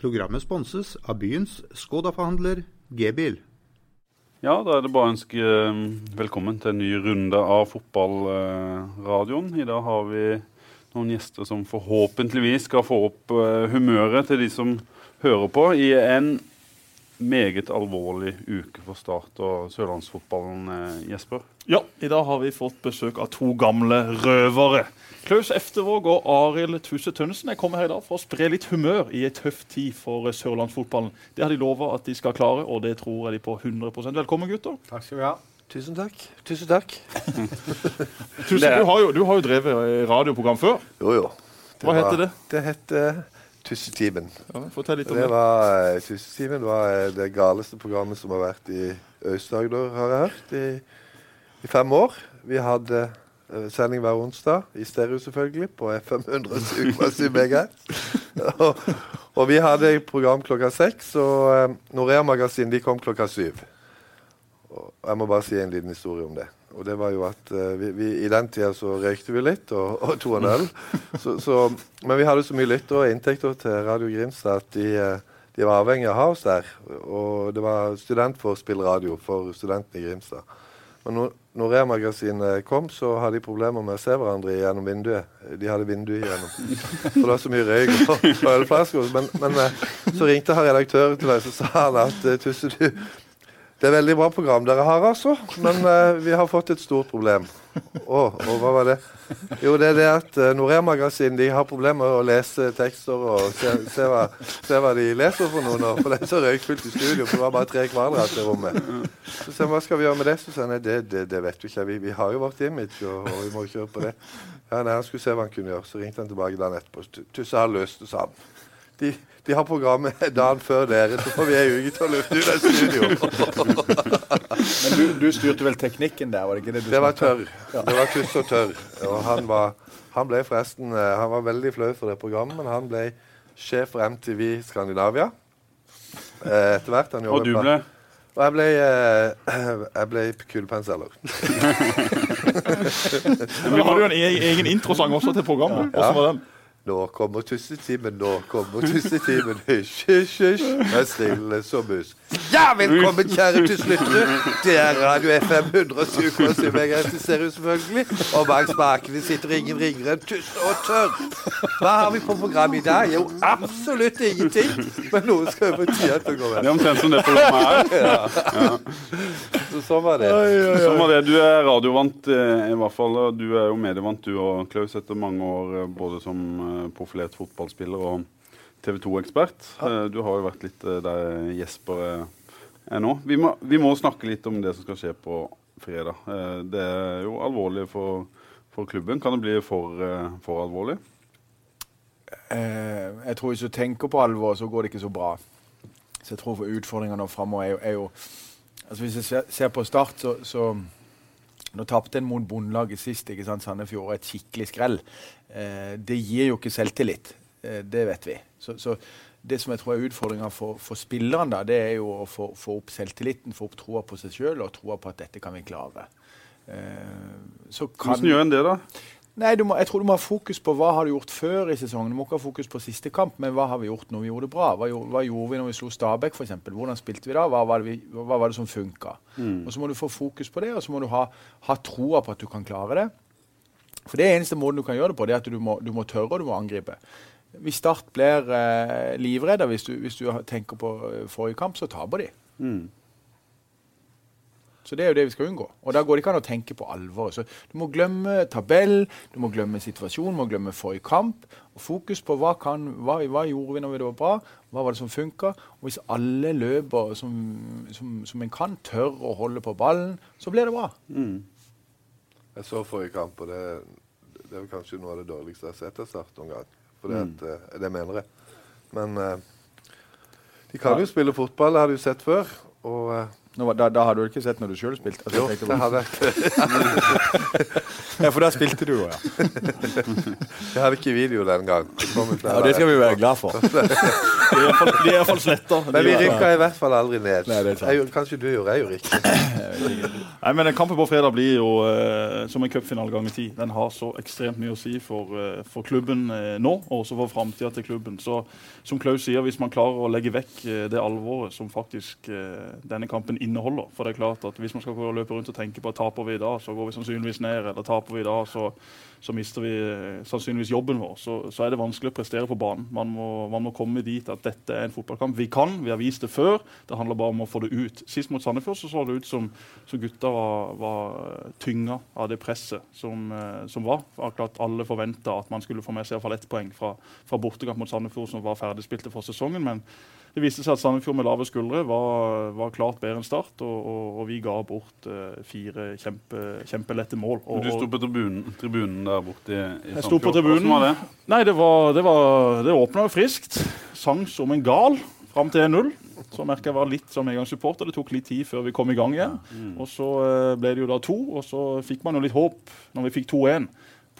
Programmet sponses av byens Skoda-forhandler G-bil. Ja, da er det bare å ønske eh, velkommen til en ny runde av fotballradioen. I dag har vi noen gjester som forhåpentligvis skal få opp eh, humøret til de som hører på, i en meget alvorlig uke for Start og sørlandsfotballen, eh, Jesper. Ja, i dag har vi fått besøk av to gamle røvere. Klaus Eftervåg og Arild Tuse Tønnesen er kommet her i dag for å spre litt humør i en tøff tid for sørlandsfotballen. Det har de lova at de skal klare, og det tror jeg de på 100 Velkommen, gutter. Takk skal vi ha. Tusen takk. Tusen takk. Tusen, du har, jo, du har jo drevet radioprogram før. Jo, jo. Hva var- heter det? Det heter Tussetimen. Ja, fortell litt om Det det. var eh, Tussetimen var eh, det galeste programmet som har vært i Aust-Agder, har jeg hørt, i, i fem år. Vi hadde eh, sending hver onsdag, i stereo selvfølgelig, på FM 107,7 MHz. og, og vi hadde program klokka seks, og um, Norea-magasin de kom klokka syv. Og jeg må bare si en liten historie om det. Og det var jo at uh, vi, vi, I den tida så røykte vi litt og, og to en øl. Så, så, men vi hadde så mye lyttere og inntekter til Radio Grimstad at de, eh, de var avhengig av å ha oss der. Og det var student for å spille radio for studentene i Grimstad. Men når, når Re-magasinet kom, så hadde de problemer med å se hverandre gjennom vinduet. De hadde vindu igjennom. For det var så mye røyk og, og ølflasker. Men, men eh, så ringte han redaktøren til meg, så sa han at Tusse, du det er veldig bra program dere har, altså. Men uh, vi har fått et stort problem. Å, og hva var det? Jo, det er det at uh, Norea-magasin de har problemer med å lese tekster og se, se, hva, se hva de leser for noe nå. For det er så røykfullt i studio, for det var bare tre kvadrat i rommet. Så sier hva skal vi gjøre med det? Så sier han, det, det, det vet vi ikke. Vi, vi har jo vårt image, og, og vi må kjøre på det. Ja, nei, Han skulle se hva han kunne gjøre. Så ringte han tilbake dagen etterpå. Tusse har løst det, sa han. De, de har programmet dagen før dere, så får vi ei uke til å lufte ut et studio. Men du, du styrte vel teknikken der? var Det ikke det du Det var tørr. Ja. Det var tuss og tørr. Og han, var, han ble forresten eh, Han var veldig flau for det programmet, men han ble sjef for MTV Skandinavia eh, etter hvert. Han Og du ble Og jeg ble, eh, jeg ble kulepenselger. Men vi hadde jo en e- egen introsang også til programmet. Hvordan var den? Nå kommer tussetimen, nå kommer tussetimen. Hysj, hysj, hysj. Vær stille som mus. Ja, velkommen, kjære tusslyttere. Det er Radio FM 107,7 MHz i stereo, selvfølgelig. Og bak spakene sitter ingen ringere enn Tuss og Tørr. Hva har vi på programmet i dag? Jo, absolutt ingenting. Men noen skal jo få tida til å gå Det er omtrent som det programmet her. Så sånn var det. Sånn var det. Du er radiovant, eh, i hvert fall. Du er jo medievant, du og Klaus, etter mange år eh, både som eh, profilert fotballspiller og TV 2-ekspert. Eh, Du har jo vært litt eh, der Jesper er- er nå. Vi må, vi må snakke litt om det som skal skje på fredag. Eh, Det er jo alvorlig for, for klubben. Kan det bli for, eh, for alvorlig? Eh, jeg tror Hvis du tenker på alvor, så går det ikke så bra. Så jeg tror for utfordringene framover er, er jo altså Hvis jeg ser, på Start, så, så Nå tapte en mot Bondelaget sist. ikke sant, Sandefjord et skikkelig skrell. Eh, det gir jo ikke selvtillit. Eh, det vet vi. Så, så det som jeg tror er utfordringa for, for spillerne, da, det er jo å få, få opp selvtilliten, få opp troa på seg sjøl og troa på at dette kan vi klare. Eh, så kan, Hvordan gjør en det, da? Nei, du må, jeg tror du må ha fokus på hva har du gjort før i sesongen. Du må ikke ha fokus på siste kamp, men hva har vi gjort når vi gjorde det bra? Hva, hva gjorde vi når vi slo Stabæk, f.eks.? Hvordan spilte vi da? Hva var det, vi, hva var det som funka? Og Så må du få fokus på det, og så må du ha, ha troa på at du kan klare det. For det er eneste måten du kan gjøre det på, det er at du må, du må tørre og du må angripe. Hvis Start blir eh, livredde hvis du, hvis du tenker på eh, forrige kamp, så taper de. Mm. Så det er jo det vi skal unngå. Og da går det ikke an å tenke på alvoret. Så du må glemme tabell, du må glemme situasjon, du må glemme forrige kamp. Og fokus på hva, kan, hva, hva gjorde vi når det var bra, hva var det som funka. Og hvis alle løper som, som, som en kan, tør å holde på ballen, så blir det bra. Mm. Jeg så forrige kamp, og det, det er kanskje noe av det dårligste jeg har sett av Start noen gang. For det, at, eh, det mener jeg. Men eh, de kan jo spille fotball, det har du sett før. Og eh, Nå, da, da hadde du ikke sett når du sjøl spilte? Altså, jo, jeg det hadde jeg. ja, for da spilte du jo, ja. Jeg hadde ikke video den gang. Ja. Det skal vi være glad for. De er iallfall- sletta. Men vi rykka i hvert fall aldri ned. Nei, er. Jeg, kanskje du gjorde, jeg gjorde ikke. Nei, men Kampen på fredag blir jo uh, som en cupfinale ganger ti. Den har så ekstremt mye å si for, uh, for klubben uh, nå, og også for framtida til klubben. Så som Klaus sier, hvis man klarer å legge vekk det alvoret som faktisk denne kampen inneholder For det er klart at hvis man skal gå og løpe rundt og tenke på at taper vi i dag, så går vi sannsynligvis ned, eller taper vi i dag, så, så mister vi eh, sannsynligvis jobben vår. Så, så er det vanskelig å prestere på banen. Man må, man må komme dit at dette er en fotballkamp. Vi kan, vi har vist det før. Det handler bare om å få det ut. Sist mot Sandefjord så, så det ut som, som gutta var, var tynga av det presset som, eh, som var. Akkurat alle forventa at man skulle få med seg iallfall ett poeng fra, fra bortekamp mot Sandefjord, som var ferdigspilte for sesongen. men det viste seg at Sandefjord med lave skuldre var, var klart bedre enn Start, og, og, og vi ga bort eh, fire kjempe, kjempelette mål. Og, Du sto på tribunen, tribunen der borte i, i Jeg sto på Sandefjord. tribunen. Hvordan var det? Nei, det, var, det, var, det åpna jo friskt. Sang som en gal fram til 1-0. Så merka jeg var litt som engangssupporter. Det tok litt tid før vi kom i gang igjen. Og så eh, ble det jo da to, og så fikk man jo litt håp når vi fikk 2-1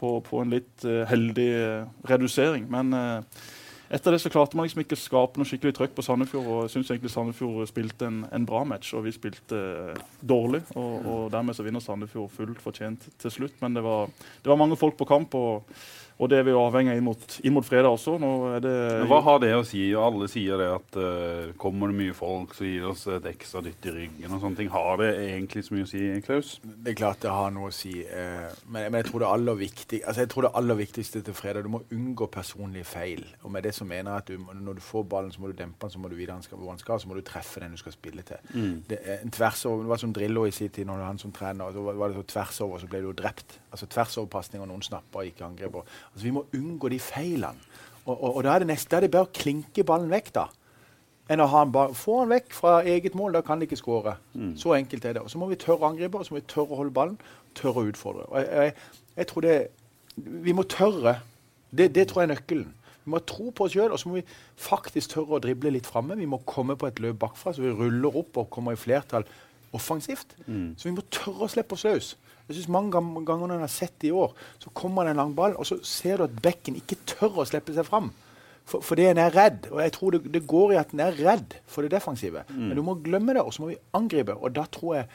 på, på en litt eh, heldig eh, redusering. Men eh, etter det så klarte man liksom ikke skape noe skikkelig trøkk på Sandefjord. og Jeg syns egentlig Sandefjord spilte en, en bra match, og vi spilte eh, dårlig. Og, og dermed så vinner Sandefjord fullt fortjent til slutt. Men det var, det var mange folk på kamp, og, og det er vi jo avhengig av inn mot, inn mot fredag også. Nå er det Hva har det å si? Alle sier det at uh, kommer det mye folk, så gir det oss et ekstra dytt i ryggen. og sånne ting. Har det egentlig så mye å si, Klaus? Det er klart det har noe å si. Uh, men, men jeg tror det aller viktig, altså jeg tror det aller viktigste til fredag Du må unngå personlige feil. Og med det så mener jeg at du, når du får ballen, så må du dempe den, så må du vite hvor han skal, så må du treffe den du skal spille til. Det, er en tvers over, det var som Drillo i sin tid, når han som trener, så var, var det så tvers over, så ble du jo drept. Altså tvers og noen snapper og ikke angrep. Altså, vi må unngå de feilene. Og, og, og da er det neste, er det bare å klinke ballen vekk, da enn å ha han bare, få han vekk fra eget mål. Da kan de ikke skåre. Så enkelt er det. Og Så må vi tørre å angripe, og så må vi tørre å holde ballen, tørre å utfordre. Og jeg, jeg, jeg tror det Vi må tørre. Det, det tror jeg er nøkkelen. Vi må tro på oss sjøl, og så må vi faktisk tørre å drible litt framme. Vi må komme på et løp bakfra, så vi ruller opp og kommer i flertall offensivt. Så vi må tørre å slippe oss løs. Jeg synes Mange ganger når en har sett det i år, så kommer det en lang ball, og så ser du at bekken ikke tør å slippe seg fram. For, fordi en er redd. Og jeg tror det, det går i at en er redd for det defensive. Men du må glemme det, og så må vi angripe. Og da tror jeg,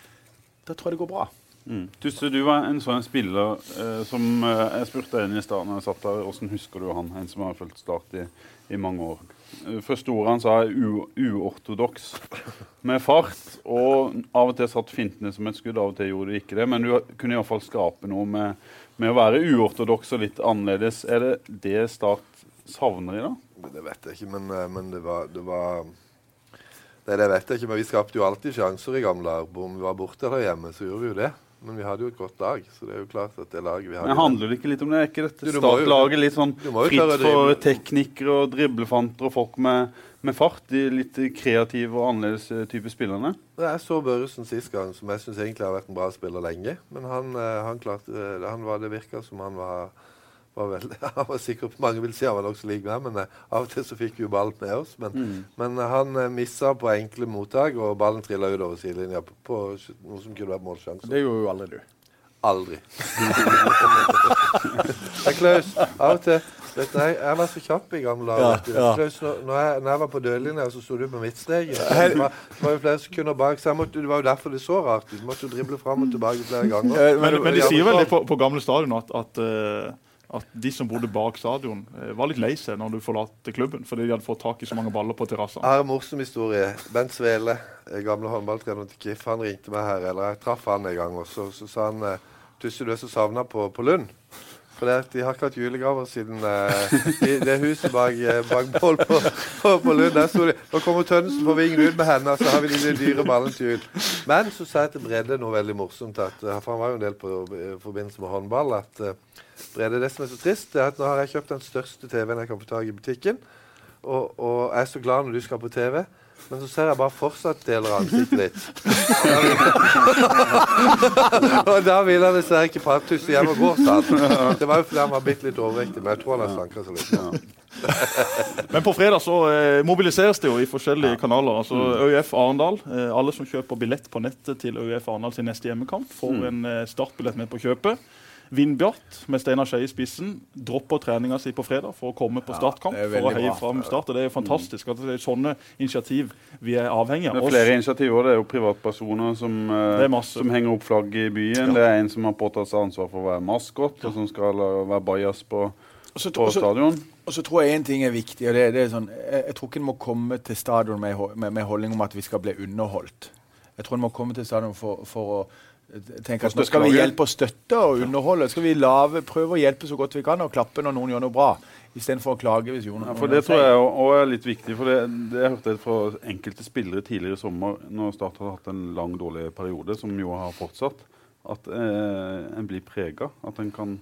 da tror jeg det går bra. Mm. Tusse, du var en sånn spiller eh, som eh, Jeg spurte en i stad når jeg satt der, hvordan husker du han? En som har fulgt Start i, i mange år. Første ordet han sa, er uortodoks. Med fart. Og av og til satt fintene som et skudd, av og til gjorde du ikke det. Men du kunne iallfall skape noe med, med å være uortodoks og litt annerledes. Er det det Start savner i dag? Det vet jeg ikke, men, eh, men det var, det var Nei, det vet jeg ikke, men vi skapte jo alltid sjanser i gamle arbo Om vi var borte eller hjemme, så gjorde vi jo det. Men vi hadde jo et godt lag, så det er jo klart at det laget vi hadde Men Handler det ikke litt om det? Er ikke dette Start-laget litt sånn fritt for teknikere og driblefanter og folk med, med fart? De litt kreative og annerledes eh, type spillerne? Jeg så Børresen sist gang, som jeg syns egentlig har vært en bra spiller lenge. Men han, eh, han klarte eh, han var, Det virka som han var, var vel, Han var sikker på Mange vil si han var nokså lik meg, men eh, av og til så fikk vi jo ballen med oss. Men, men eh, han eh, missa på enkle mottak, og ballen trilla utover sidelinja på, på noe som kunne vært målsjanse. Det gjorde jo aldri du. Aldri. Klaus, av og til vet du, jeg, jeg var så kjapp i gamle dager. Ja, ja. Klaus, når, når, jeg, når jeg var på dørlinja, så sto du på midtstreken. Det var, jo flere sekunder bak, så jeg måtte, det var jo derfor det så rart ut. Du måtte jo drible fram og tilbake flere ganger. Men, Men, men de sier vel det på, på gamle stadion at, at, eh, at de som bodde bak stadion, eh, var litt lei seg når du forlatte klubben. Fordi de hadde fått tak i så mange baller på terrassen. Jeg har en morsom historie. Bent Svele, eh, gamle håndballtrener til KIF, han ringte meg her. Eller jeg traff han en gang, og så, så sa han eh, Tusse, du er så savna på, på Lund. For de har ikke hatt julegaver siden eh, i det huset bak, eh, på, på, på Lund. Der sto de. Nå kommer Tønnesen på vingen ut med henne, så har vi de, dyre ballene til jul. Men så sa jeg til Brede noe veldig morsomt, at, eh, for han var jo en del på i forbindelse med håndball, at eh, Brede, det som er så trist, er at nå har jeg kjøpt den største TV-en jeg kan få tak i butikken. Og, og jeg er så glad når du skal på TV, men så ser jeg bare fortsatt deler av ansiktet ditt. og da vil han dessverre ikke prate tusse hjem og gå, sa han. Det var jo fordi han var bitte litt overvektig, men jeg tror han har slanka seg litt. Men på fredag så eh, mobiliseres det jo i forskjellige kanaler. altså ØIF Arendal. Eh, alle som kjøper billett på nettet til ØIF Arendal sin neste hjemmekamp, får en eh, startbillett med på kjøpet. Vindbjart med Steinar Skeie i spissen dropper treninga si på fredag for å komme på startkamp er for å heie fram Start. og Det er jo fantastisk at det er sånne initiativ vi er avhengig av. Det er flere initiativer. Det er jo privatpersoner som, eh, som henger opp flagg i byen. Det er en som har påtatt seg ansvar for å være maskot, og som skal være bajas på, også, på også, stadion. og så tror jeg en ting er viktig. og det, det er sånn, jeg, jeg tror ikke en må komme til stadion med, med, med holdning om at vi skal bli underholdt. Jeg tror en må komme til stadion for, for å eh, tenke at nå skal vi hjelpe og støtte og underholde. Skal vi lave, prøve å hjelpe så godt vi kan og klappe når noen gjør noe bra, istedenfor å klage hvis noen Ja, for Det tror jeg òg er litt viktig. for Det, det hørte jeg fra enkelte spillere tidligere i sommer, når Start har hatt en lang, dårlig periode, som jo har fortsatt, at eh, en blir prega. At en kan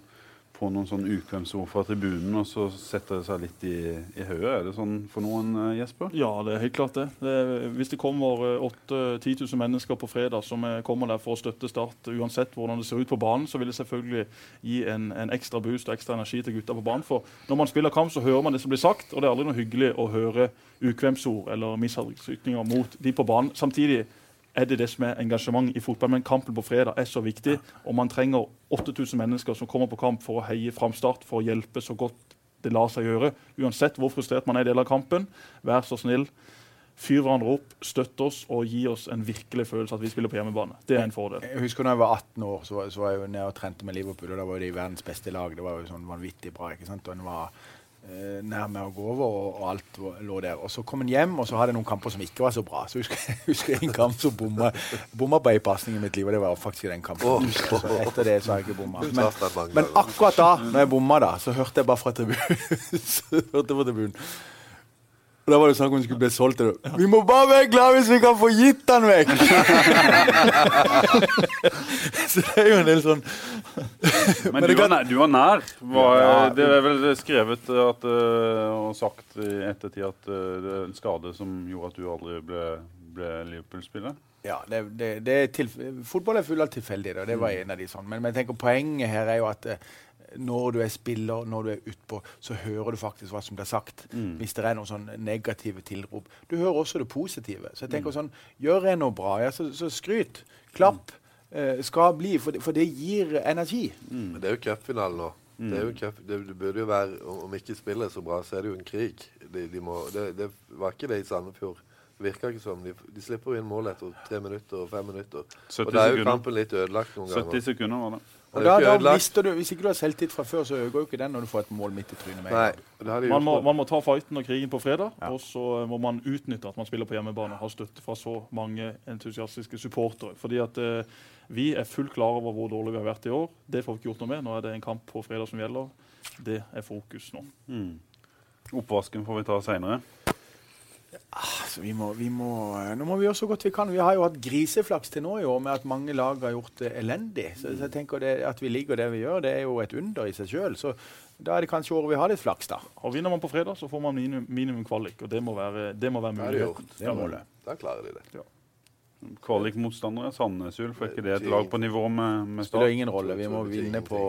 få noen sånn ukvemsord fra tribunen, og så setter det seg litt i, i hodet. Er det sånn for noen, eh, Jesper? Ja, det er helt klart det. det er, hvis det kommer 8-10 000 mennesker på fredag som er, kommer der for å støtte Start, uansett hvordan det ser ut på banen, så vil det selvfølgelig gi en, en ekstra boost og ekstra energi til gutta på banen. For når man spiller kamp, så hører man det som blir sagt, og det er aldri noe hyggelig å høre ukvemsord eller mishandlingsytringer mot de på banen. Samtidig er det det som er engasjement i fotball. Men kampen på fredag er så viktig, og man trenger 8000 mennesker som kommer på kamp for å heie fram Start, for å hjelpe så godt det lar seg gjøre. Uansett hvor frustrert man er i del av kampen, vær så snill. Fyr hverandre opp, støtt oss og gi oss en virkelig følelse at vi spiller på hjemmebane. Det er en fordel. Jeg husker da jeg var 18 år, så, var- så var jeg jo nede og trente med Liverpool. og Da var de verdens beste lag. Det var jo sånn vanvittig bra. ikke sant? Og en var eh, nær med å gå over, og, og alt lå der. Og så kom en hjem, og så hadde jeg noen kamper som ikke var så bra. Så husker jeg husker en kamp som bomma, bomma på ei pasning i mitt liv, og det var faktisk den kampen. Åh. Så etter det så har jeg ikke bomma. Men, men akkurat da når jeg bomma, da, så hørte jeg bare fra tribunen. så hørte jeg fra tribunen. Og Da var det snakk om vi skulle bli solgt. og da, Vi må bare være glad hvis vi kan få gitt den vekk! så det er jo en del sånn Men, Men du, det var nær, du var nær. Var, Ja, det er vel skrevet at, eh, og sagt i ettertid at eh, det er en skade som gjorde at du aldri ble, ble Liverpool-spiller? Ja, det, det, det er tilf Fotball er full av tilfeldigheter, og det var en av de sånn. Men, men jeg tenker poenget her er jo at eh, når du er spiller, når du er utpå, så hører du faktisk hva som blir sagt. Hvis det er noen sånn negative tilrop. Du hører også det positive. Så jeg tenker sånn, Gjør jeg noe bra, ja, så, så skryt. Klapp. Eh, skal bli, for det, for det gir energi. Men det er jo cupfinalen nå. Det, er jo cup, det, det burde jo være, om ikke spillet er så bra, så er det jo en krig. De, de må, det, det var ikke det i Sandefjord. Virka ikke som. De, de slipper inn mål etter tre minutter og fem minutter. Og da er jo sekunder. kampen litt ødelagt noen 70 ganger. sekunder var det. Og da, da mister du, Hvis ikke du har selvtillit fra før, så øker jo ikke den når du får et mål midt i trynet. Man må, man må ta fighten og krigen på fredag, Ja. og så må man utnytte at man spiller på hjemmebane. Har støtte fra så mange entusiastiske supportere. Fordi at eh, vi er fullt klar over hvor dårlig vi har vært i år. Det får vi ikke gjort noe med. Nå er det en kamp på fredag som gjelder. Det er fokus nå. Mm. Oppvasken får vi ta seinere. Altså, vi må, vi må, nå må vi gjøre så godt vi kan. Vi har jo hatt griseflaks til nå i år med at mange lag har gjort det elendig. Så, så jeg tenker det, At vi ligger der vi gjør, det er jo et under i seg sjøl. Så da er det kanskje året vi har litt flaks, da. Og Vinner man på fredag, så får man minimum, minimum kvalik. og Det må være, det må være Det er det gjort. Er målet. Da klarer de det. Kvalikmotstandere Sandnes Ulf. Er ikke det et lag på nivå med, med Spiller Start? ingen rolle. Vi må vinne på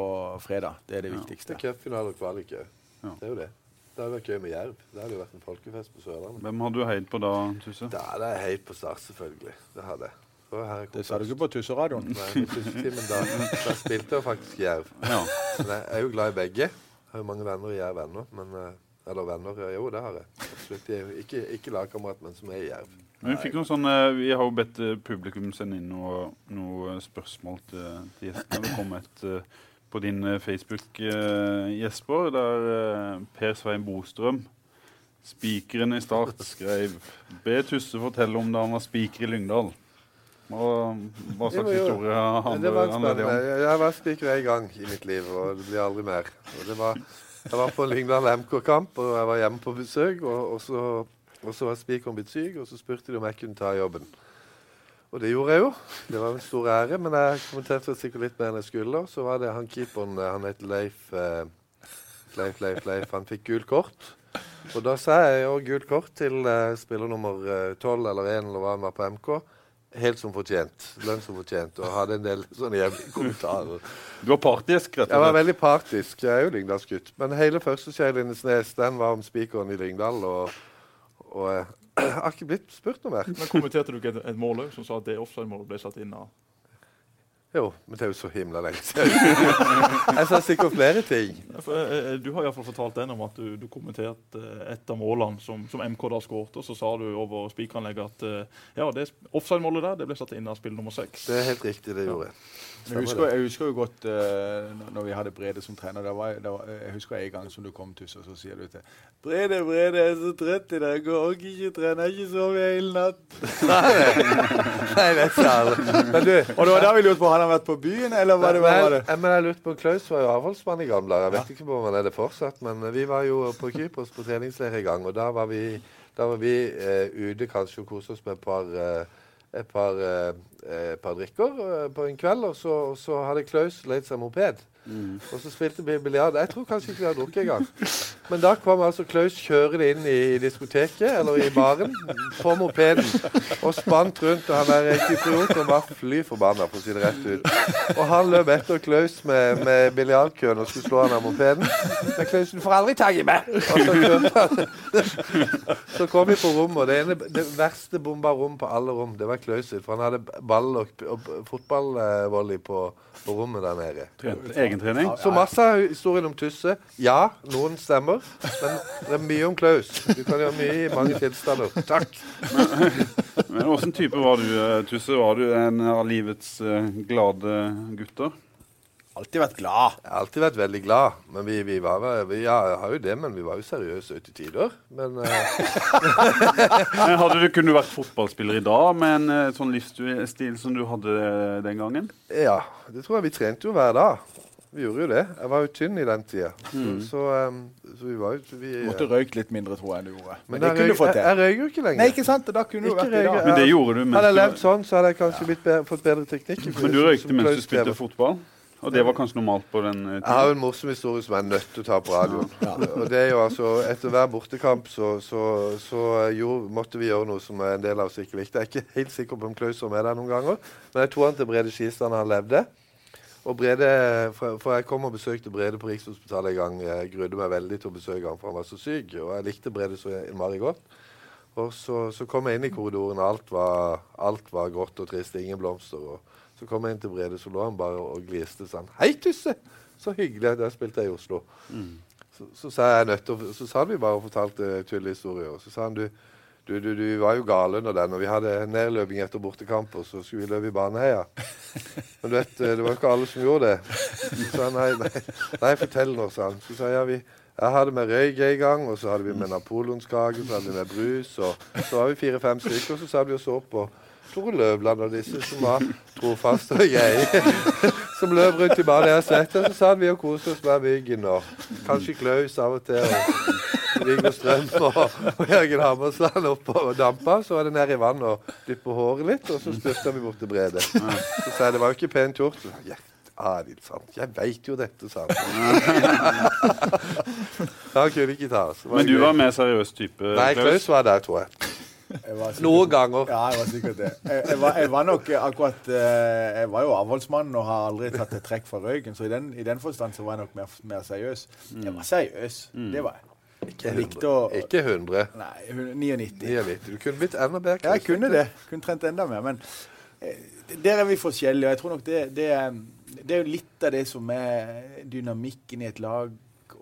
fredag. Det er det Ja. Det er cupfinale og kvalik òg. Ja. Det er jo det. Det hadde vært gøy med Jerv. Det hadde jo vært en folkefest på Sørlandet. Hvem har du heid på da, Tusse? Da hadde jeg heit på Start, selvfølgelig. Det hadde jeg. Er Det sa du ikke på Tusseradioen. Nei, tussetimen da, da spilte jeg faktisk Jerv. Ja. Men jeg er jo glad i begge. Jeg har jo mange venner i Jerv ennå. Eh, eller venner, jo det har jeg. Absolutt. Jeg er jo ikke, ikke lagkamerat, men som er i Jerv. Men vi, fikk noen sånne, vi har jo bedt eh, publikum sende inn noe, noe spørsmål til, til gjestene. Det kom et eh, på din eh, Facebook, eh, Jesper, der eh, Per Svein Bostrøm, spikeren i Start, skrev Be Tusse fortelle om da han var spiker i Lyngdal. Hva, hva slags Jo, jo. historie handler, det spennende. om? Jeg, var spiker en gang i mitt liv, og det blir aldri mer. Og det var, jeg var på Lyngdal MK-kamp, og jeg var hjemme på besøk. Og, og, så, og så var spikeren blitt syk, og så spurte de om jeg kunne ta jobben. Og det gjorde jeg jo. Det var en stor ære, men jeg kommenterte sikkert litt mer enn jeg skulle. Og så var det han keeperen, eh, han het Leif eh, Leif, Leif, Leif. Han fikk gult kort. Og da sa jeg jo gult kort til eh, spiller nummer tolv 12 eller én eller hva han var på MK. Helt som fortjent. Lønn som fortjent. Og hadde en del sånne hjemlige kommentarer. Du var partisk, rett og slett? Jeg var veldig partisk. Jeg er jo Lyngdalsgutt. Men hele første skje i Lindesnes, den var om spikeren i Lyngdal. Og, og eh, jeg har ikke blitt spurt noe mer. Men kommenterte du ikke et, et mål som sa at det offside-målet ble satt inn av Jo, men det er jo så himla lenge siden. jeg sa sikkert flere ting. Eh, eh, du har i hvert fall fortalt den om at du, du kommenterte eh, et av målene som, som MK da skåret. Og så sa du over spikeranlegget at ja, det offside-målet der det ble satt inn av spill nummer seks. Det er helt riktig, det gjorde jeg. Men Jeg husker, jeg husker jo godt uh, når vi hadde Brede som trener. Der var, der var, jeg husker en gang som du kom til, og så sier du til Brede, Brede, jeg er så trøtt i dag. Jeg orker ikke trene. Jeg har ikke sovet hele natt. Nei, det er. Men du, Og det var da vi lurte på han har vært på byen, eller hva det var? var det? jeg, men jeg lurte på Klaus var jo avholdsmann i gamle dager. Jeg vet ikke om han er det fortsatt, men vi var jo på Kypros på treningsleir i gang, og da var vi, da var vi uh, ute kanskje og koste oss med et par eh, et par, eh, et par drikker eh, på en kveld, og så, og så hadde Klaus leid seg moped. Og så spilte vi biljard. Jeg tror kanskje ikke vi har drukket engang. Men da kom altså Klaus kjørende inn i diskoteket, eller i baren, på mopeden. Og spant rundt, og han der kyprioten var fly forbanna, for å si det rett ut. Og han løp etter Klaus med, med biljardkøen og skulle slå han av mopeden. Men Klaus, du får aldri tak i meg! Og så kjørte han. Så kom vi på rommet, og det, ene, det verste bomba rom på alle rom, det var Klaus sitt. For han hadde ball og, og fotballvolley på, på rommet der nede. Egentrening. Så masse av historien om Tusse. Ja, noen stemmer. Men det er mye om Klaus. Du kan gjøre mye i mange tilstander. Takk. Men Åssen type var du, eh, Tusse? Var du en av livets eh, glade gutter? Alltid vært glad. Jeg har alltid vært veldig glad. Men vi, vi var vi, ja, jeg har jo det, men vi var jo seriøse til tider. Men uh... Men hadde du, kunne du vært fotballspiller i dag med en eh, sånn livsstil som du hadde eh, den gangen? ja, det tror jeg vi trente jo hver dag. Vi gjorde jo det. Jeg var jo tynn i den tida. Så, så, um, så vi var jo vi, Du måtte røyke litt mindre, tror jeg enn du gjorde. Men, Men det kunne du fått til. jeg røyker jo ikke lenger. Nei, ikke sant? Da kunne du vært vært i dag. Men det gjorde du mens Hadde jeg du, levd sånn, så hadde jeg kanskje blitt bedre, fått bedre teknikk. men du røykte mens du spilte fotball? Og det var kanskje normalt på den tiden? Jeg har en morsom historie som jeg er nødt til å ta på radioen. Og det er jo altså, Etter hver bortekamp så, så, så jo, måtte vi gjøre noe som en del av oss ikke likte. Jeg er ikke helt sikker på om Klaus var med der noen ganger, men jeg tror han til Brede Skistad han levde. Og Brede, for, for jeg kom og besøkte Brede på Rikshospitalet en gang. Jeg grudde meg veldig til å besøke ham, for han var så syk. Og jeg likte Brede så innmari godt. Og så, så kom jeg inn i korridoren, og alt var, alt var grått og trist. Ingen blomster. og så kom jeg inn til Brede, så lå han bare og gliste sånn. 'Hei, Tusse! Så hyggelig. Der spilte jeg i Oslo.' Så, så sa jeg nødt til Så sa vi bare og fortalte tullehistorier. Og så sa han du, du, du, du var jo gal under den. Og vi hadde nedløping etter bortekamp, og så skulle vi løpe i Baneheia. Men du vet, det var ikke alle som gjorde det. Så sa nei, nei, nei fortell nå, sa han. Så sa jeg ja, vi jeg hadde med røyk en gang, og så hadde vi med napoleonskake, så hadde vi med brus, og så var vi fire-fem stykker, og så satt vi og så på Tore Løvland og disse som var trofaste og greie. Som løp rundt i banen jeg har sett, og så satt vi og koste oss med myggen, og kanskje Klaus av og til. og Viggo Strøm og, og Jørgen Hammersland opp og dampa. Så var det ned i vann og dyppe håret litt, og så styrta vi bort til Brede. Så sa jeg det var jo ikke pent gjort. Ja, Adil, sant. Jeg veit jo dette, sa han. Han kunne ikke ta oss. Men du gøy. var mer seriøs type? Nei, Klaus var der, tror jeg. Jeg var sikkert- Noen ganger. Ja, jeg var sikkert det. Jeg, jeg, var, jeg var nok akkurat eh, Jeg var jo avholdsmann og har aldri tatt et trekk fra røyken, så i den, i den forstand så var jeg nok mer, mer seriøs. Jeg var seriøs. Det var jeg. Ikke Jeg likte å 100. Ikke 100. Nei, 99. 99. Du kunne blitt enda bedre. Ja, jeg kunne det. Kunne trent enda mer. Men eh, der er vi forskjellige. og Jeg tror nok det, det, det er jo litt av det som er dynamikken i et lag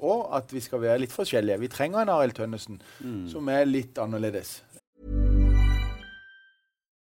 òg, at vi skal være litt forskjellige. Vi trenger en Arild Tønnesen som er litt annerledes.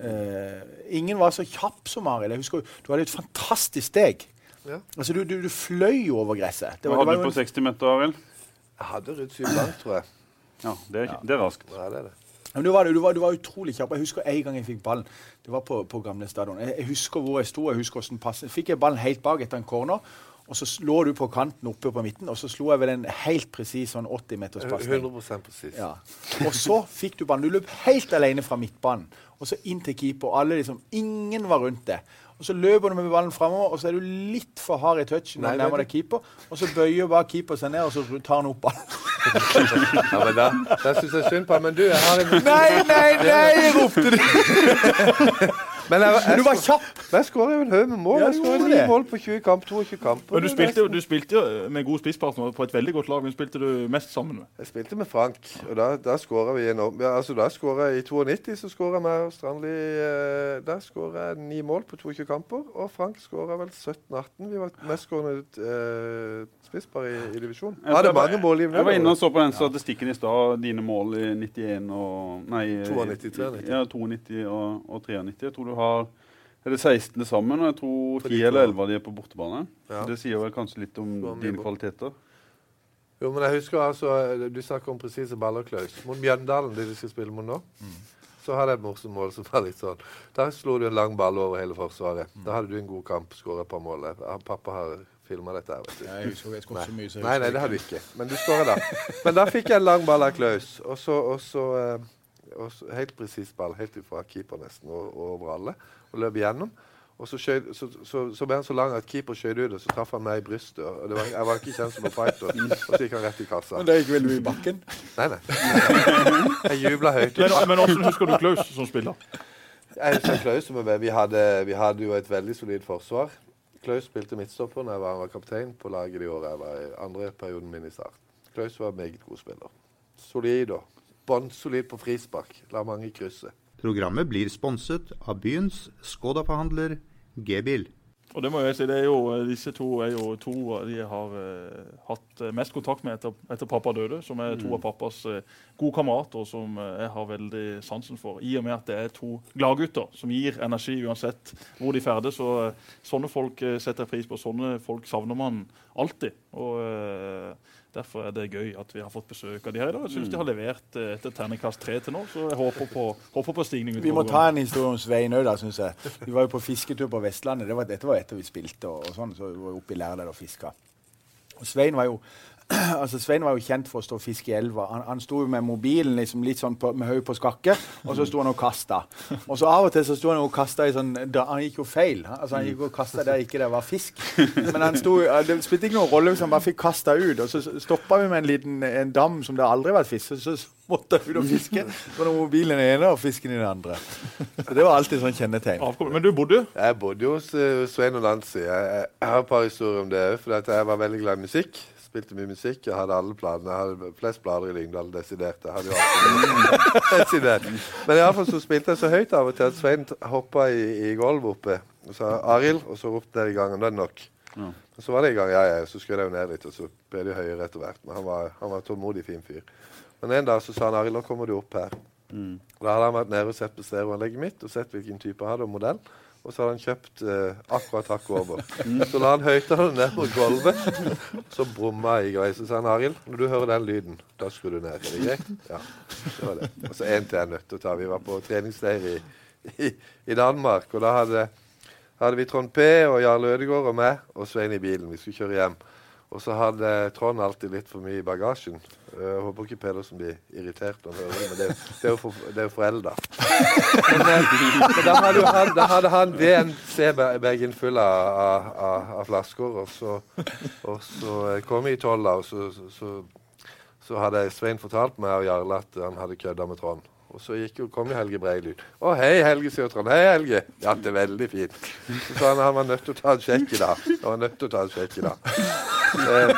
Eh, ingen var så kjapp som Arild. Jeg husker Du hadde et fantastisk steg. Ja. Altså, du, du, du fløy over gresset. Det Hva var, det hadde var du på en, 60 meter, Arild? Jeg hadde rundt syv langt, tror jeg. Ja, det er, det er raskt. Ja, det er det. men du, var, du, var, du var utrolig kjapp. Jeg husker en gang jeg fikk ballen. Det var på, på gamle stadion. Jeg, jeg husker hvor jeg sto. Jeg husker hvordan passet. Fikk jeg ballen helt bak etter en corner. Og så lå du på kanten oppe på midten, og så slo jeg vel en helt presis sånn 80 meters pasning. 100 presis. Ja. Og så fikk du ballen. Du løp helt alene fra midtbanen og så inn til keeper. Alle liksom, Ingen var rundt det. Og Så løper du med ballen framover, og så er du litt for hard i touchen når Nei, du nærmer deg keeper. Og så bøyer bare keeper seg ned, og så tar han opp ballen. Ja, men da, da syns jeg synd på ham. Men du, jeg har en Nei, nei, nei! ropte de. Men jeg, jeg, Du var kjapp! Jeg skårer jo en haug med mål. Ja, Jeg du skårer ni mål på 20 kamp, 22 kamper. Men du spilte, jo, du spilte jo med god spisspartner på et veldig godt lag. Hvem spilte du mest sammen med? Jeg spilte med Frank, og da, da skåra vi enormt. Ja, altså, da jeg I 92 så skåra jeg med Strandli eh, Der skåra jeg ni mål på 22 kamper. Og Frank skåra vel 17-18. Vi var mestskårende eh, spisspar i, i divisjonen. Jeg hadde mange målgivende. Jeg var inne og så på den statistikken i stad. Dine mål i 91 og Nei, 92, 93. Ja, 92 og, og 93. Jeg tror du har er det 16 sammen, og jeg tror 10 eller 11 av de er på bortebane. Ja. Det sier vel kanskje litt om dine kvaliteter. Jo, men jeg husker altså Du snakker om presise baller, Klaus. Mot Mjøndalen, det de skal spille mot nå, så hadde jeg et morsomt mål som var litt sånn Der slo du en lang ball over hele forsvaret. Da hadde du en god kamp, skåra et par mål. Pappa har filma dette her, vet du. Jeg husker jeg skåret så mye. så jeg Nei, nei, det har du ikke. Men du skåra da. Men da fikk jeg en lang ball av Klaus. Og så, og så, eh, Helt presis ball, helt ifra keeper nesten, og, og over alle. Og løp igjennom. Og så, skjøt, så, så, så ble han så lang at keeper skjøt ut, og så traff han meg i brystet. Og det var, jeg var ikke kjent som en fighter. Og så gikk han rett i kassa. Men det gikk vel du i bakken? Nei, nei. Jeg jubla høyt. Men, men hvordan husker du Klaus som spiller? Jeg husker Klaus som. Vi hadde, vi hadde jo et veldig solid forsvar. Klaus spilte midtstopper når jeg var, kaptein på laget de året jeg var i andre perioden min i Start. Klaus var en meget god spiller. Solid og bånnsolid på frispark. La mange krysse. Programmet blir sponset av byens Skoda-forhandler G-bil. Og det må jeg si, det er jo, Disse to er jo to de har eh, hatt eh, mest kontakt med etter, etter pappa døde. Som er to av pappas eh, gode kamerater, som eh, jeg har veldig sansen for. I og med at det er to gladgutter som gir energi uansett hvor de ferdes. Og eh, sånne folk eh, setter jeg pris på. Sånne folk savner man alltid. Og eh, Derfor er det gøy at vi har fått besøk av de her i dag. Jeg syns de har levert eh, etter terningkast tre til nå, så jeg håper på, håper på stigning. Vi må ta en historie om Svein òg, syns jeg. Vi var jo på fisketur på Vestlandet. Det var, dette var etter vi spilte, og, og sånn, så vi var oppe i Lærdal og fiska. Og Svein var jo altså Svein var jo kjent for å stå og fiske i elva. Han, han sto jo med mobilen liksom litt sånn på, med hodet på skakke, og så sto han og kasta. Og så av og til så sto han og kasta i sånn da, Han gikk jo feil. Han- Altså Han gikk og kasta der ikke det var fisk. Men han sto, det spilte ikke noen rolle hvis han bare fikk kasta ut. Og så stoppa vi med en liten en dam som det aldri har vært fisk. Så, så måtte jeg ut og fiske. Så var mobilen den ene og fisken i den andre. Så det var alltid sånn kjennetegn. Men du bodde? Jeg bodde jo hos uh, Svein og Nancy. Jeg, jeg, jeg har et par historier om det òg. For at jeg var veldig glad i musikk. Spilte mye musikk. Jeg hadde alle planene. Jeg hadde flest blader i Lyngdal desidert. Jeg hadde jo alltid desidert. Men iallfall så spilte jeg så høyt av og til at Svein hoppa i, i gulvet oppe og sa 'Arild', og så ropte jeg i gangen. 'Nå er det nok'. Ja. Og så var det i gang, ja, ja, så skrudde jeg jo ned litt, og så ble det høyere etter hvert. Men han var, han var tålmodig, fin fyr. Men en dag så sa han 'Arild, nå kommer du opp her'. Da hadde han vært nede og sett på stereoanlegget mitt og sett hvilken type jeg hadde, og modell. Og så hadde han kjøpt eh, akkurat hakket over. Så la han høyttaleren ned på gulvet. Så brumma jeg grei. Så sa han Arild, når du hører den lyden, da skrur du ned. Er det greit? Ja. Det var det. Og så én til jeg nødt til å ta. Vi var på treningsleir i, i, i Danmark, og da hadde, hadde vi Trond P og Jarle Ødegaard og meg og Svein i bilen. Vi skulle kjøre hjem. Og så hadde Trond alltid litt for mye i bagasjen. Eh, Jeg håper ikke Pedersen blir irritert når han hører men det, er jo for, det forelda. Men, eh, men da, hadde han, da hadde han DNC-bagen full av, av, av, flasker, og så, og så eh, kom vi i tolla, og så, så, så, hadde Svein fortalt meg og Jarle at han hadde kødda med Trond. Og så jo, kom jo Helge Breil 'Å, hei, Helge', sier Trond. 'Hei, Helge'. Ja, det er veldig fint. Så sa han han var nødt til å ta en sjekk i dag. Han var nødt til å ta en sjekk i dag. Eh,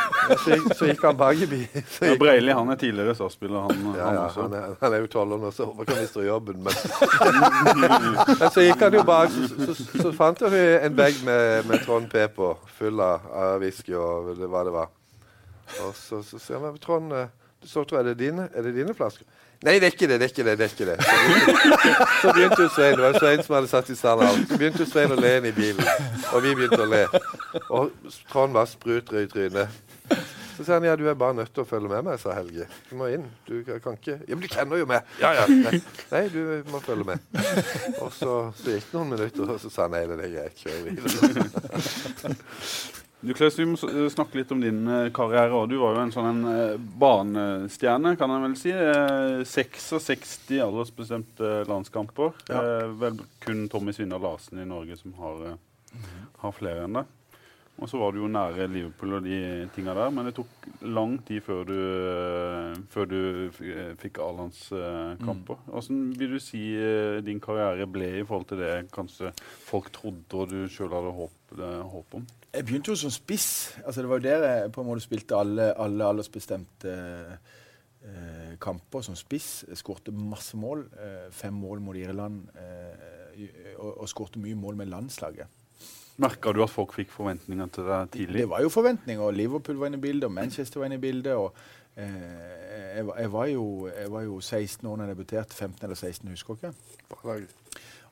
så, gikk, så gikk han bilen. Ja, Breili han er tidligere SAS-spiller, han, ja, ja, han, han, er, han er jo tolv år nå, så håper han mister jobben. Men, så gikk han jo bak, så, så, så fant vi en bag med, med Trond P på, full av, av whisky og det, hva det var. Og så, så sier han Trond, eh, så tror jeg det er dine, er det dine flasker? Nei, det er ikke det. det er ikke det, det er ikke det. Så, begynte Svein det var Svein som hadde satt i stand alt. Så begynte Svein å le inn i bilen, og vi begynte å le. Og Trond var sprutrød i trynet. Så sa han ja, du er bare nødt til å følge med meg, sa Helge. Du må inn. Du kan ikke Ja, men du kjenner jo meg. Ja, ja. Nei, nei du må følge med. Og så, så gikk det noen minutter, og så sa han nei, det er greit, kjør videre. Du Klaus, Vi må eh, snakke litt om din eh, karriere. og Du var jo en sånn en, eh, banestjerne, kan jeg vel si. Eh, 66 aldersbestemte landskamper. Ja. vel kun Tommy Svindal Larsen i Norge som har, eh, har flere enn det. Og så var du jo nære Liverpool og de tinga der, men det tok lang tid før du, eh, før du eh, fikk A-landskamper. Hvordan vil du si eh, din karriere ble i forhold til det kanskje folk trodde og du sjøl hadde håp, eh, håp om? Jeg begynte jo som spiss. Altså, det var jo der jeg på en måte spilte alle, alle aldersbestemte eh, kamper som spiss. Jeg skårte masse mål. Eh, fem mål mot Irland. Eh, og, og skårte mye mål med landslaget. Merka du at folk fikk forventninger til deg tidlig? Det var jo forventninger. og Liverpool var inne i bildet, og Manchester var inne i bildet. og eh, jeg, var- jeg, var jo, jeg var jo 16 år da jeg debuterte. 15 eller 16, husker jeg ikke.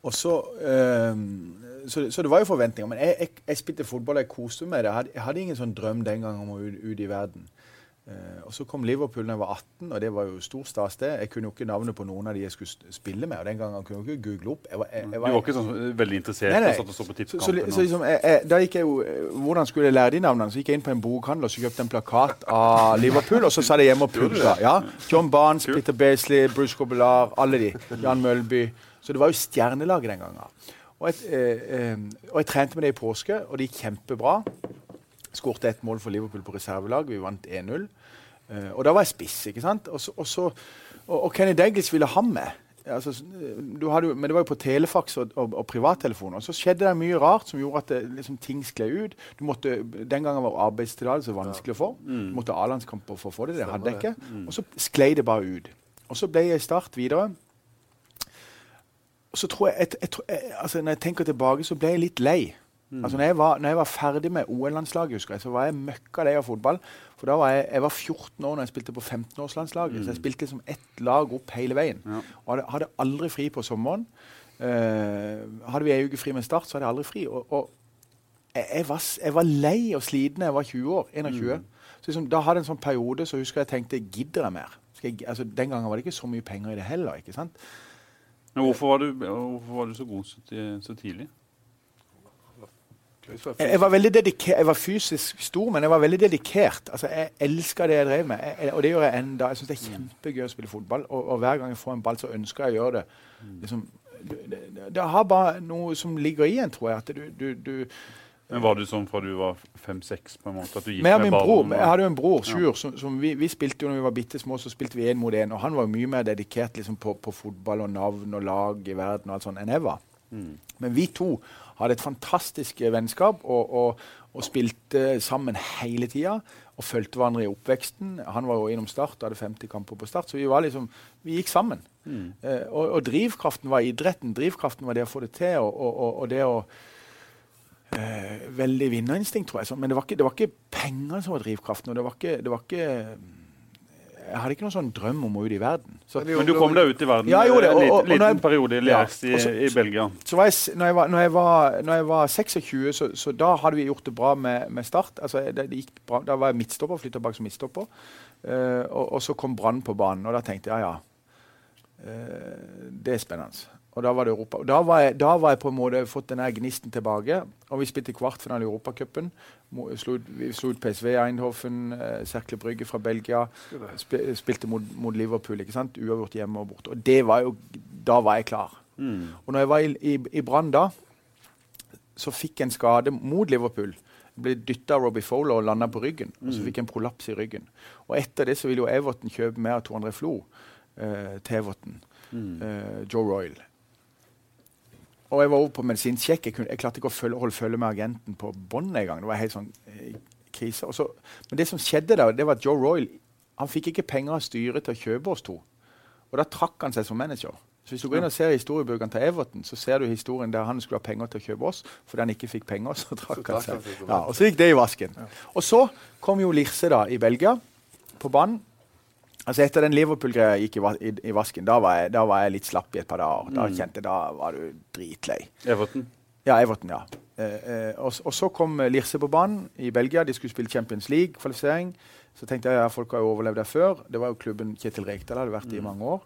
Og så, eh, så, så det var jo forventninger. Men jeg, jeg, jeg spilte fotball jeg koste meg med det. Jeg hadde, jeg hadde ingen sånn drøm den gang om å ut, ut i verden. Eh, og Så kom Liverpool da jeg var 18, og det var jo stor stas. det. Jeg kunne jo ikke navnet på noen av de jeg skulle spille med. og Den gangen kunne jeg ikke google opp. Jeg var, jeg, jeg Du var ikke sånn eh, veldig interessert Nei, nei. og så på så, så, så liksom, da gikk jeg jo, eh, Hvordan skulle jeg lære de navnene? Så gikk jeg inn på en bokhandel og så kjøpte en plakat av Liverpool, og så satt jeg hjemme og pulsa. Ja. John Barnes, Peter Beasley, Bruce Cobbellar, alle de. Jan Mølby. Så det var jo stjernelaget den gangen. Og, et, eh, eh, og jeg trente med det i påske, og det gikk kjempebra. Skårte ett mål for Liverpool på reservelag. Vi vant 1-0. Uh, og da var jeg spiss. ikke sant? Og, så, og, så, og, og Kenny Douglas ville ha meg. Altså, du hadde men det var jo på telefax og, og, og privattelefon. Og så skjedde det mye rart som gjorde at det, liksom, ting skled ut. Du måtte, Den gangen var arbeidstillatelse vanskelig å få. Du måtte A-landskamper for å få det. Det hadde jeg ikke. Og så sklei det bare ut. Og så ble jeg i start videre. Og så tror jeg, jeg, jeg, jeg altså Når jeg tenker tilbake, så ble jeg litt lei. Altså når jeg, var, når jeg var ferdig med OL-landslaget, husker jeg, så var jeg møkka lei av fotball. For da var jeg, jeg var 14 år når jeg spilte på 15-årslandslaget. Så jeg spilte liksom ett lag opp hele veien. Og hadde, hadde aldri fri på sommeren. Uh, hadde vi ei uke fri med start, så hadde jeg aldri fri. Og, og jeg, jeg, var, jeg var lei og sliten da jeg var 20 år. 21. Så liksom, da hadde jeg en sånn periode så husker jeg tenkte gidder jeg mer? Altså, den gangen var det ikke så mye penger i det heller. ikke sant? Men hvorfor var du, hvorfor var du så god så, så tidlig? Jeg, jeg var veldig dedikert, jeg var fysisk stor, men jeg var veldig dedikert. Altså, jeg elska det jeg drev med, jeg, og det gjør jeg enda. Jeg syns det er kjempegøy å spille fotball, og, og hver gang jeg får en ball, så ønsker jeg å gjøre det. Liksom, det, det, det har bare noe som ligger i en, tror jeg. At du, du, du Men Var du sånn fra du var fem-seks? på en måte, at du gikk jeg, med min bror, jeg hadde jo en bror, Sjur, som, som vi, vi spilte jo når vi var bitte små, så spilte vi én mot én. Og han var jo mye mer dedikert liksom, på, på fotball og navn og lag i verden og alt sånt enn jeg var. Men vi to hadde et fantastisk vennskap og, og, og spilte sammen hele tida. Og fulgte hverandre i oppveksten. Han var jo innom Start og hadde 50 kamper på Start, så vi var liksom, vi gikk sammen. Eh, og, og drivkraften var idretten. Drivkraften var det å få det til. og, og, og, og det å eh, veldig vinnerinstinkt, tror jeg. Men det var, ikke, det var ikke penger som var drivkraften. og det var ikke, det var ikke Jeg hadde ikke noen sånn drøm om å ut i verden. Så, Men du kom deg ut i verden Ja, jeg gjorde det, en og- liten, og- og liten jeg- periode i Ja, i, i Belgia. så var jeg, når, jeg var, når, jeg var, når jeg var 26, så, så da hadde vi gjort det bra med, med Start. Altså, det, det gikk bra. Da var jeg midtstopper, flytta bak som midtstopper. Uh, og, og så kom Brann på banen, og da tenkte jeg ja, ja. Uh, det er spennende. Og da var det Europa. Da var jeg, da var jeg på en måte fått den gnisten tilbake. Og vi spilte kvartfinale i Europacupen. Vi slo ut PSV Eindhoven, eh, Cercle Brygge fra Belgia. Sp spilte mot, mot Liverpool. ikke sant? Uavgjort hjemme og borte. Og det var jo, da var jeg klar. Og når jeg var i, i, i Brann da, så fikk jeg en skade mot Liverpool. Jeg ble dytta av Robbie Fowler og landa på ryggen. Og så fikk jeg en prolaps i ryggen. Og etter det så ville jo Everton kjøpe mer av Tor André Flo eh, til Everton. Eh, Joe Royal. Og jeg var over på medisinsjekk. Jeg, jeg klarte ikke å følge, holde følge med agenten på bånd engang. Det var helt sånn eh, krise. Og så, men det som skjedde da, det var at Joe Royal han fikk ikke penger av styret til å kjøpe oss to. Og da trakk han seg som manager. Så hvis du går inn og ser historiebøkene til Everton, så ser du historien der han skulle ha penger til å kjøpe oss, fordi han ikke fikk penger. Så trakk han seg. Ja, og så gikk det i vasken. Og så kom jo Lirse da i Belgia, på banen. Altså Etter den Liverpool-greia gikk i, i, i vasken, da var, jeg, da var jeg litt slapp i et par dager. Da kjente jeg, da var du dritlei. Everton. Ja, Everton, ja. Eh, eh, og, og så kom eh, Lirse på banen i Belgia. De skulle spille Champions League-kvalifisering. Så tenkte jeg ja, folk har jo overlevd der før. Det var jo klubben Kjetil Rekdal hadde vært i i mange år.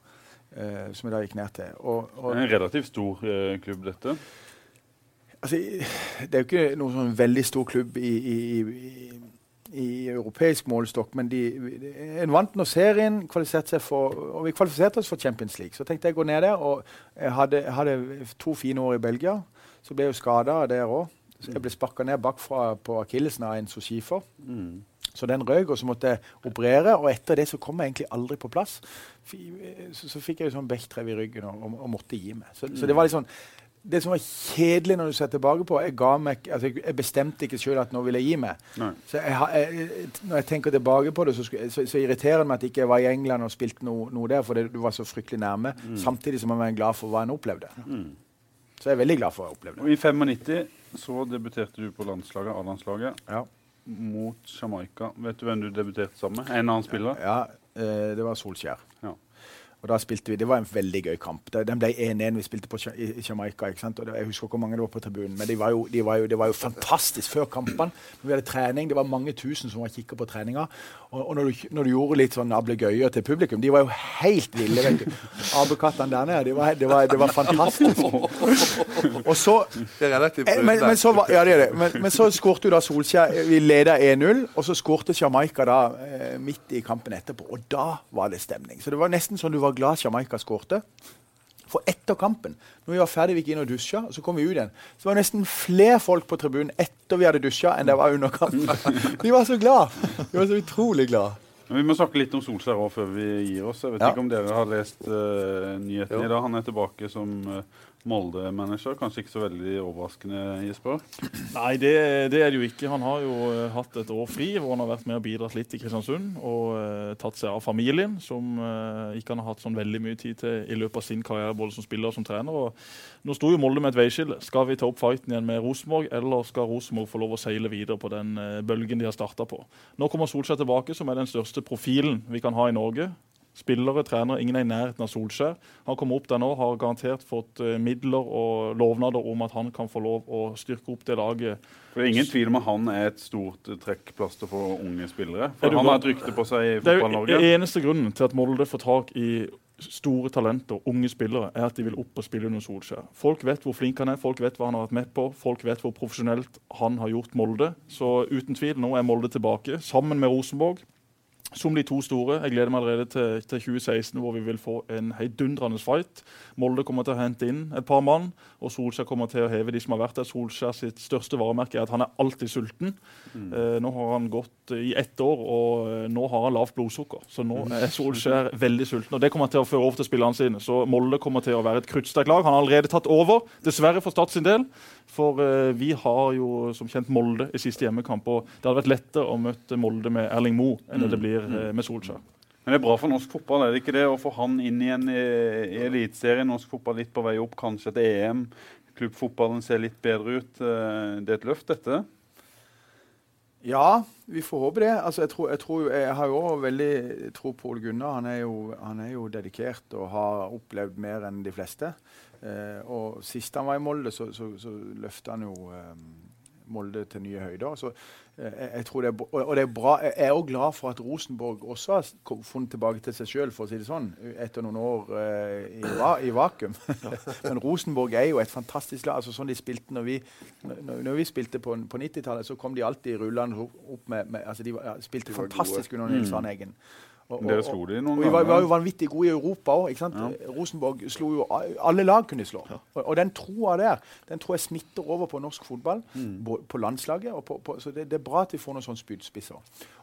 eh, som jeg da gikk ned til. Og, og, En relativt stor eh, klubb, dette. Altså, det er jo ikke noen sånn veldig stor klubb i, i, i, europeisk målestokk, men de, en vant nå serien, for, og vi kvalifiserte oss for Champions League. Så tenkte jeg å gå ned der, og jeg hadde, hadde to fine år i Belgia. Så ble jeg jo skada der òg. Jeg ble sparka ned bakfra på akillesen av en sochifer. Mm. Så den røyk, og så måtte jeg operere. Og etter det så kom jeg egentlig aldri på plass. Så, så fikk jeg jo sånn bekktrev i ryggen og, og, og måtte gi meg. Så, så det var litt sånn det som var kjedelig når du ser tilbake på Jeg, meg, altså jeg, jeg bestemte ikke sjøl at nå vil jeg gi meg. Jeg, når jeg tenker tilbake på det, så, så, så irriterer det meg at jeg ikke var i England og spilte noe, noe der, for det, du var så fryktelig nærme. Samtidig som jeg var glad for hva en opplevde. Så jeg er veldig glad for å jeg opplevde. Og I 95 så debuterte du på landslaget, A-landslaget Ja. mot Jamaica. Vet du hvem du debuterte sammen med? En annen spiller? Ja, ja. det var Solskjær. Ja. Og da spilte vi, Det var en veldig gøy kamp. Den ble 1-1. Vi spilte på i Jamaica. ikke sant? Og det, jeg husker hvor mange det var på tribunen, men det var de var jo, det var jo fantastisk før kampene. Vi hadde trening, Det var mange tusen som var kikka på treninga. Og, og når, du, når du gjorde litt sånn ablegøyer til publikum, de var jo helt ville. vet. Apekattene der nede. Det var, det var, det var fantastisk. Og så Det er relativt Eh, men, men, så, var- ja, det er det. Men, men så skårte jo da Solskjær Vi leda 1-0, og så skårte Jamaica da eh, midt i kampen etterpå. Og da var det stemning. Så det var nesten sånn du var glad Jamaica skårte. For etter kampen, når vi var ferdig, vi gikk inn og dusja, og så kom vi ut igjen, så var det nesten flere folk på tribunen etter vi hadde dusja, enn det var under kampen. De var så glad. De var så utrolig glad. Men Vi må snakke litt om Solskjær også før vi gir oss. Jeg vet Ja. ikke om dere har lest uh, nyheten i dag. Han er tilbake som eh, Molde-manager. Kanskje ikke så veldig overraskende, Jesper? Nei, det, det er det jo ikke. Han har jo eh, hatt et år fri hvor han har vært med og bidratt litt i Kristiansund. Og uh, tatt seg av familien, som uh, ikke han har hatt sånn veldig mye tid til i løpet av sin karriere, både som spiller og som trener. Og nå sto jo Molde med et veiskille. Skal vi ta opp fighten igjen med Rosenborg, eller skal Rosenborg få lov å seile videre på den uh, bølgen de har starta på? Nå kommer Solskjær tilbake, som er den største profilen vi kan ha i Norge. Spillere, trenere, ingen er i nærheten av Solskjær. Han kommer opp der nå, har garantert fått eh, midler og lovnader om at han kan få lov å styrke opp det laget. For Det er ingen tvil om at han er et stort eh, trekkplaster for unge spillere. Er For Han har et rykte på seg i Det er Fotball-Norge. den eneste grunnen til at Molde får tak i store talenter, unge spillere, er at de vil opp og spille under Solskjær. Folk vet hvor flink han er, folk vet hva han har vært med på, folk vet hvor profesjonelt han har gjort Molde. Så uten tvil, nå er Molde tilbake, sammen med Rosenborg. Som de to store. Jeg gleder meg allerede til, til 2016, hvor vi vil få en heidundrende fight. Molde kommer til å hente inn et par mann, og Solskjær kommer til å heve de som har vært der. Solskjær sitt største varemerke er at han er alltid sulten. Eh, nå har han gått i ett år, og eh, nå har han lavt blodsukker. Så nå er Solskjær veldig sulten, og det kommer til å føre over til spillerne sine. Så Molde kommer til å være et kruttsterkt lag. Han har allerede tatt over, dessverre for Stad sin del. For eh, vi har jo som kjent Molde i siste hjemmekamp, og det hadde vært lettere å møte Molde med Erling Moe enn det det blir eh, med Solskjær. Men det er bra for norsk fotball, er det ikke det? Å få han inn igjen i, i Eliteserien, norsk fotball litt på vei opp, kanskje et EM. Klubbfotballen ser litt bedre ut. Eh, Det er et løft, dette. Ja, vi får håpe det. Altså, jeg, tror, jeg, tror, jeg har jo veldig tro på Ole Gunnar. Han er, jo, han er jo dedikert og har opplevd mer enn de fleste. Eh, og Sist han var i Molde, så, så, så løfta han jo eh, Molde til nye høyder. Så, eh, jeg, jeg tror det er, og, det er bra. Jeg er også glad for at Rosenborg også har funnet tilbake til seg sjøl, for å si det sånn, etter noen år uh, i, va, i vakuum. Men Rosenborg er jo et fantastisk lag. altså sånn de spilte når vi, når, når vi spilte på, på 90-tallet, så kom de alltid rullende opp- med, med altså De var, ja, spilte fantastisk under Nils Arne Eggen. Og- og- og noen vi var, vi var jo vanvittig gode i Europa òg. Rosenborg slo jo Alle lag kunne de slå. Og, og den troa der den tror jeg smitter over på norsk fotball, mm. på landslaget. Og på, på, så det, det er bra at vi får noen sånne spydspisser.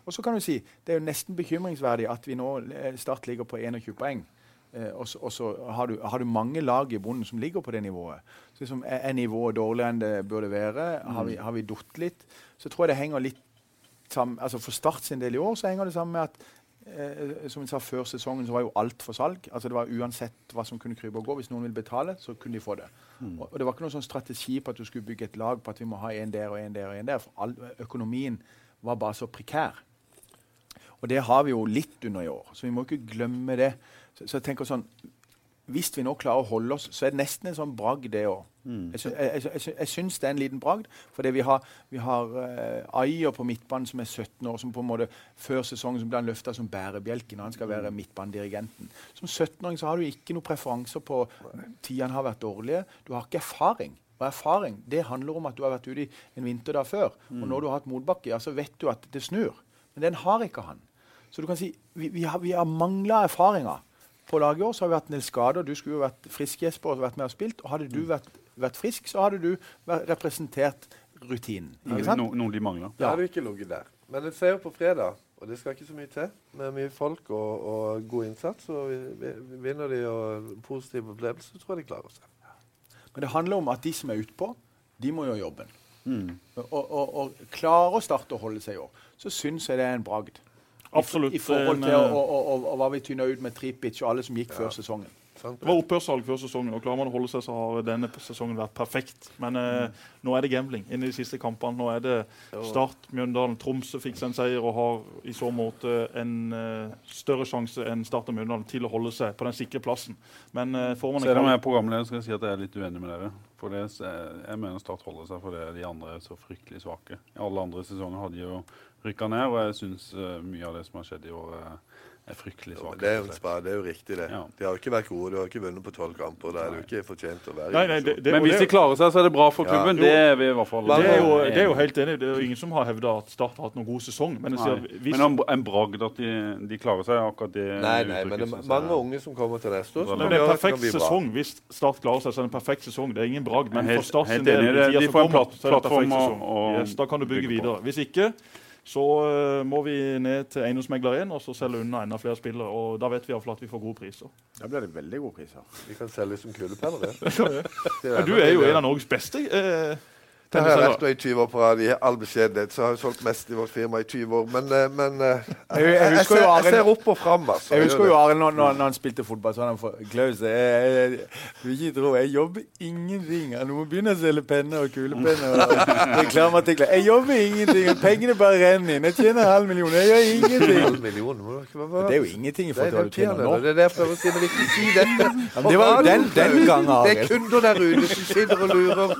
Og så kan du si, Det er jo nesten bekymringsverdig at vi nå eh, Start ligger på 21 poeng. Eh, og så, og så har, du, har du mange lag i bonden som ligger på det nivået. Så liksom, er, er nivået dårligere enn det burde være? Har vi, har vi litt? Så tror jeg det henger litt sammen altså For Start sin del i år så henger det sammen med at eh, som jeg sa Før sesongen så var jo alt for salg. altså det var Uansett hva som kunne krype og gå. Hvis noen ville betale, så kunne de få det. Og, og Det var ikke noen sånn strategi på at du skulle bygge et lag på at vi må ha en der og en der. og en der, For all, økonomien var bare så prekær. Og det har vi jo litt under i år, så vi må ikke glemme det. Så, så jeg tenker sånn, Hvis vi nå klarer å holde oss, så er det nesten en sånn bragd, det òg. Jeg, sy jeg, jeg, jeg, syns det er en liten bragd. Fordi vi har, vi har uh, Ayer på midtbanen som er 17 år, som på en måte før sesongen ble han løfta som bærebjelken. og Han skal være midtbanedirigenten. Som 17-åring så har du ikke noen preferanser på tidene har vært dårlige. Du har ikke erfaring. Og erfaring det handler om at du har vært ute i en vinter der før. Og når du har hatt motbakke, ja, så vet du at det snur. Men den har ikke han. Så du kan si vi, vi har, vi har mangla erfaringer. På laget i år så har vi hatt en del skader. Du skulle jo vært frisk, Jesper, og vært med og spilt. Og hadde du vært, vært frisk, så hadde du vært representert rutinen. Ikke sant? No, noen de mangler. Ja. Det hadde vi ikke ligget der. Men det ser jo på fredag, og det skal ikke så mye til. Med mye folk og, og god innsats, og vi, vi, vi vinner de og positiv opplevelse, så tror jeg de klarer seg. Men det handler om at de som er utpå, de må gjøre jobben. Mm. Og, og, og klarer å starte å holde seg i år, så syns jeg det er en bragd. Absolutt. I forhold til å, og, og, og hva vi tynna ut med Tripic og alle som gikk før sesongen. Det var opphørssalg før sesongen, og klarer man å holde seg, så har denne sesongen vært perfekt. Men eh, nå er det gambling inn i de siste kampene. Nå er det Start, Mjøndalen, Tromsø fikk seg en seier og har i så måte en eh, større sjanse enn Start og Mjøndalen til å holde seg på den sikre plassen. Men eh, får man en Selv om jeg er programleder, skal jeg si at jeg er litt uenig med dere. For det, jeg mener Start holder seg fordi de andre er så fryktelig svake. I alle andre sesonger hadde de jo rykka ned, og jeg syns mye av det som har skjedd i år, eh, er fryktelig Jo, det, det er jo riktig, det. Ja. De har jo ikke vært gode. De har ikke vunnet på tolv kamper. Det er det jo ikke fortjent å være Nei, nei, det, det, Men hvis de klarer seg, så er det bra for klubben. Ja. Det er vi i hvert fall. det er, jo, det er jo helt enig. Det er jo ingen som har hevda at Start har hatt noen god sesong. Men, sier, hvis, Men en, bragd at de, de klarer seg, akkurat det Nei, nei, men det er mange unge som kommer til neste år. Det er en perfekt sesong. Hvis Start klarer seg, så er det en perfekt sesong. Det er ingen bragd. Men Helt- for Start sin helt del, De får en er plattform da kan du bygge videre. Hvis ikke så uh, må vi ned til eiendomsmegler 1 og så selge unna enda flere spillere. Og da vet vi iallfall at vi får gode priser. Da blir det veldig gode priser. Vi kan selge som kulepenner. det. Ja, du er jo en av Norges beste. Eh, Det har jeg vært nå i 20 år på rad. I all beskjedenhet så har jeg solgt mest i vårt firma i 20 år. Men, eh, men eh, jeg, Jeg- jeg ser, jeg ser opp og fram, altså. Jeg husker jo. Arild når, når, han spilte fotball. Så han for Klaus, jeg, jeg, jeg, jobber ingenting. Du må begynne å selge penner og kulepenner og reklameartikler. Jeg jobber ingenting. Pengene bare renner inn. Jeg tjener halv million. Jeg gjør ingenting. halv million, Det er jo ingenting i forhold til hva du tjener nå. Det er det jeg prøver å si, men ikke si dette. det var jo den- den gangen, Det er kunder der ute som sitter og lurer.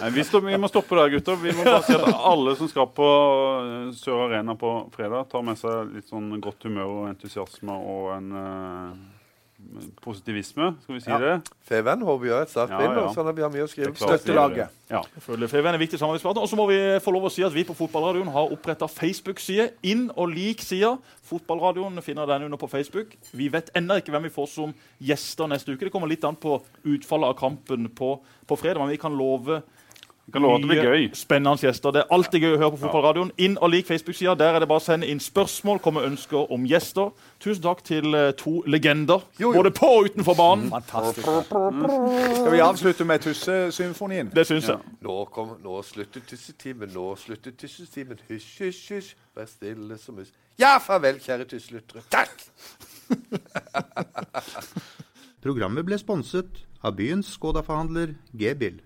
Nei, vi, må stoppe der, gutter. Vi må bare si at alle som skal på eh, Sør Arena på fredag, tar med seg litt sånn godt humør og entusiasme og en eh, positivisme, skal vi si Ja. det? Feven håper vi gjør et Ja, startvinner, ja. sånn at vi har mye å skrive Støtte laget. Ja. Selvfølgelig. For en er viktig samarbeidspartner. Og så må vi få lov å si at vi på Fotballradioen har oppretta Facebook-side. Inn og lik sida. Fotballradioen finner den under på Facebook. Vi vet ennå ikke hvem vi får som gjester neste uke. Det kommer litt an på utfallet av kampen på, på fredag, men vi kan love Vi kan love at det blir mye gøy. Spennende gjester. Det er alltid gøy å høre på Fotballradioen. Inn og lik Facebook-sida. Der er det bare å sende inn spørsmål, komme ønsker om gjester. Tusen takk til eh, to legender, Jo, jo. både på og utenfor banen. Fantastisk. Skal vi avslutte med Tussesymfonien? Det syns jeg. Nå, kom, nå slutter tussetimen, nå slutter tussetimen. Hysj, hysj, hysj, vær stille som mus. Ja, farvel, kjære tusselyttere. Takk! Programmet ble sponset av byens Skoda-forhandler G-bil.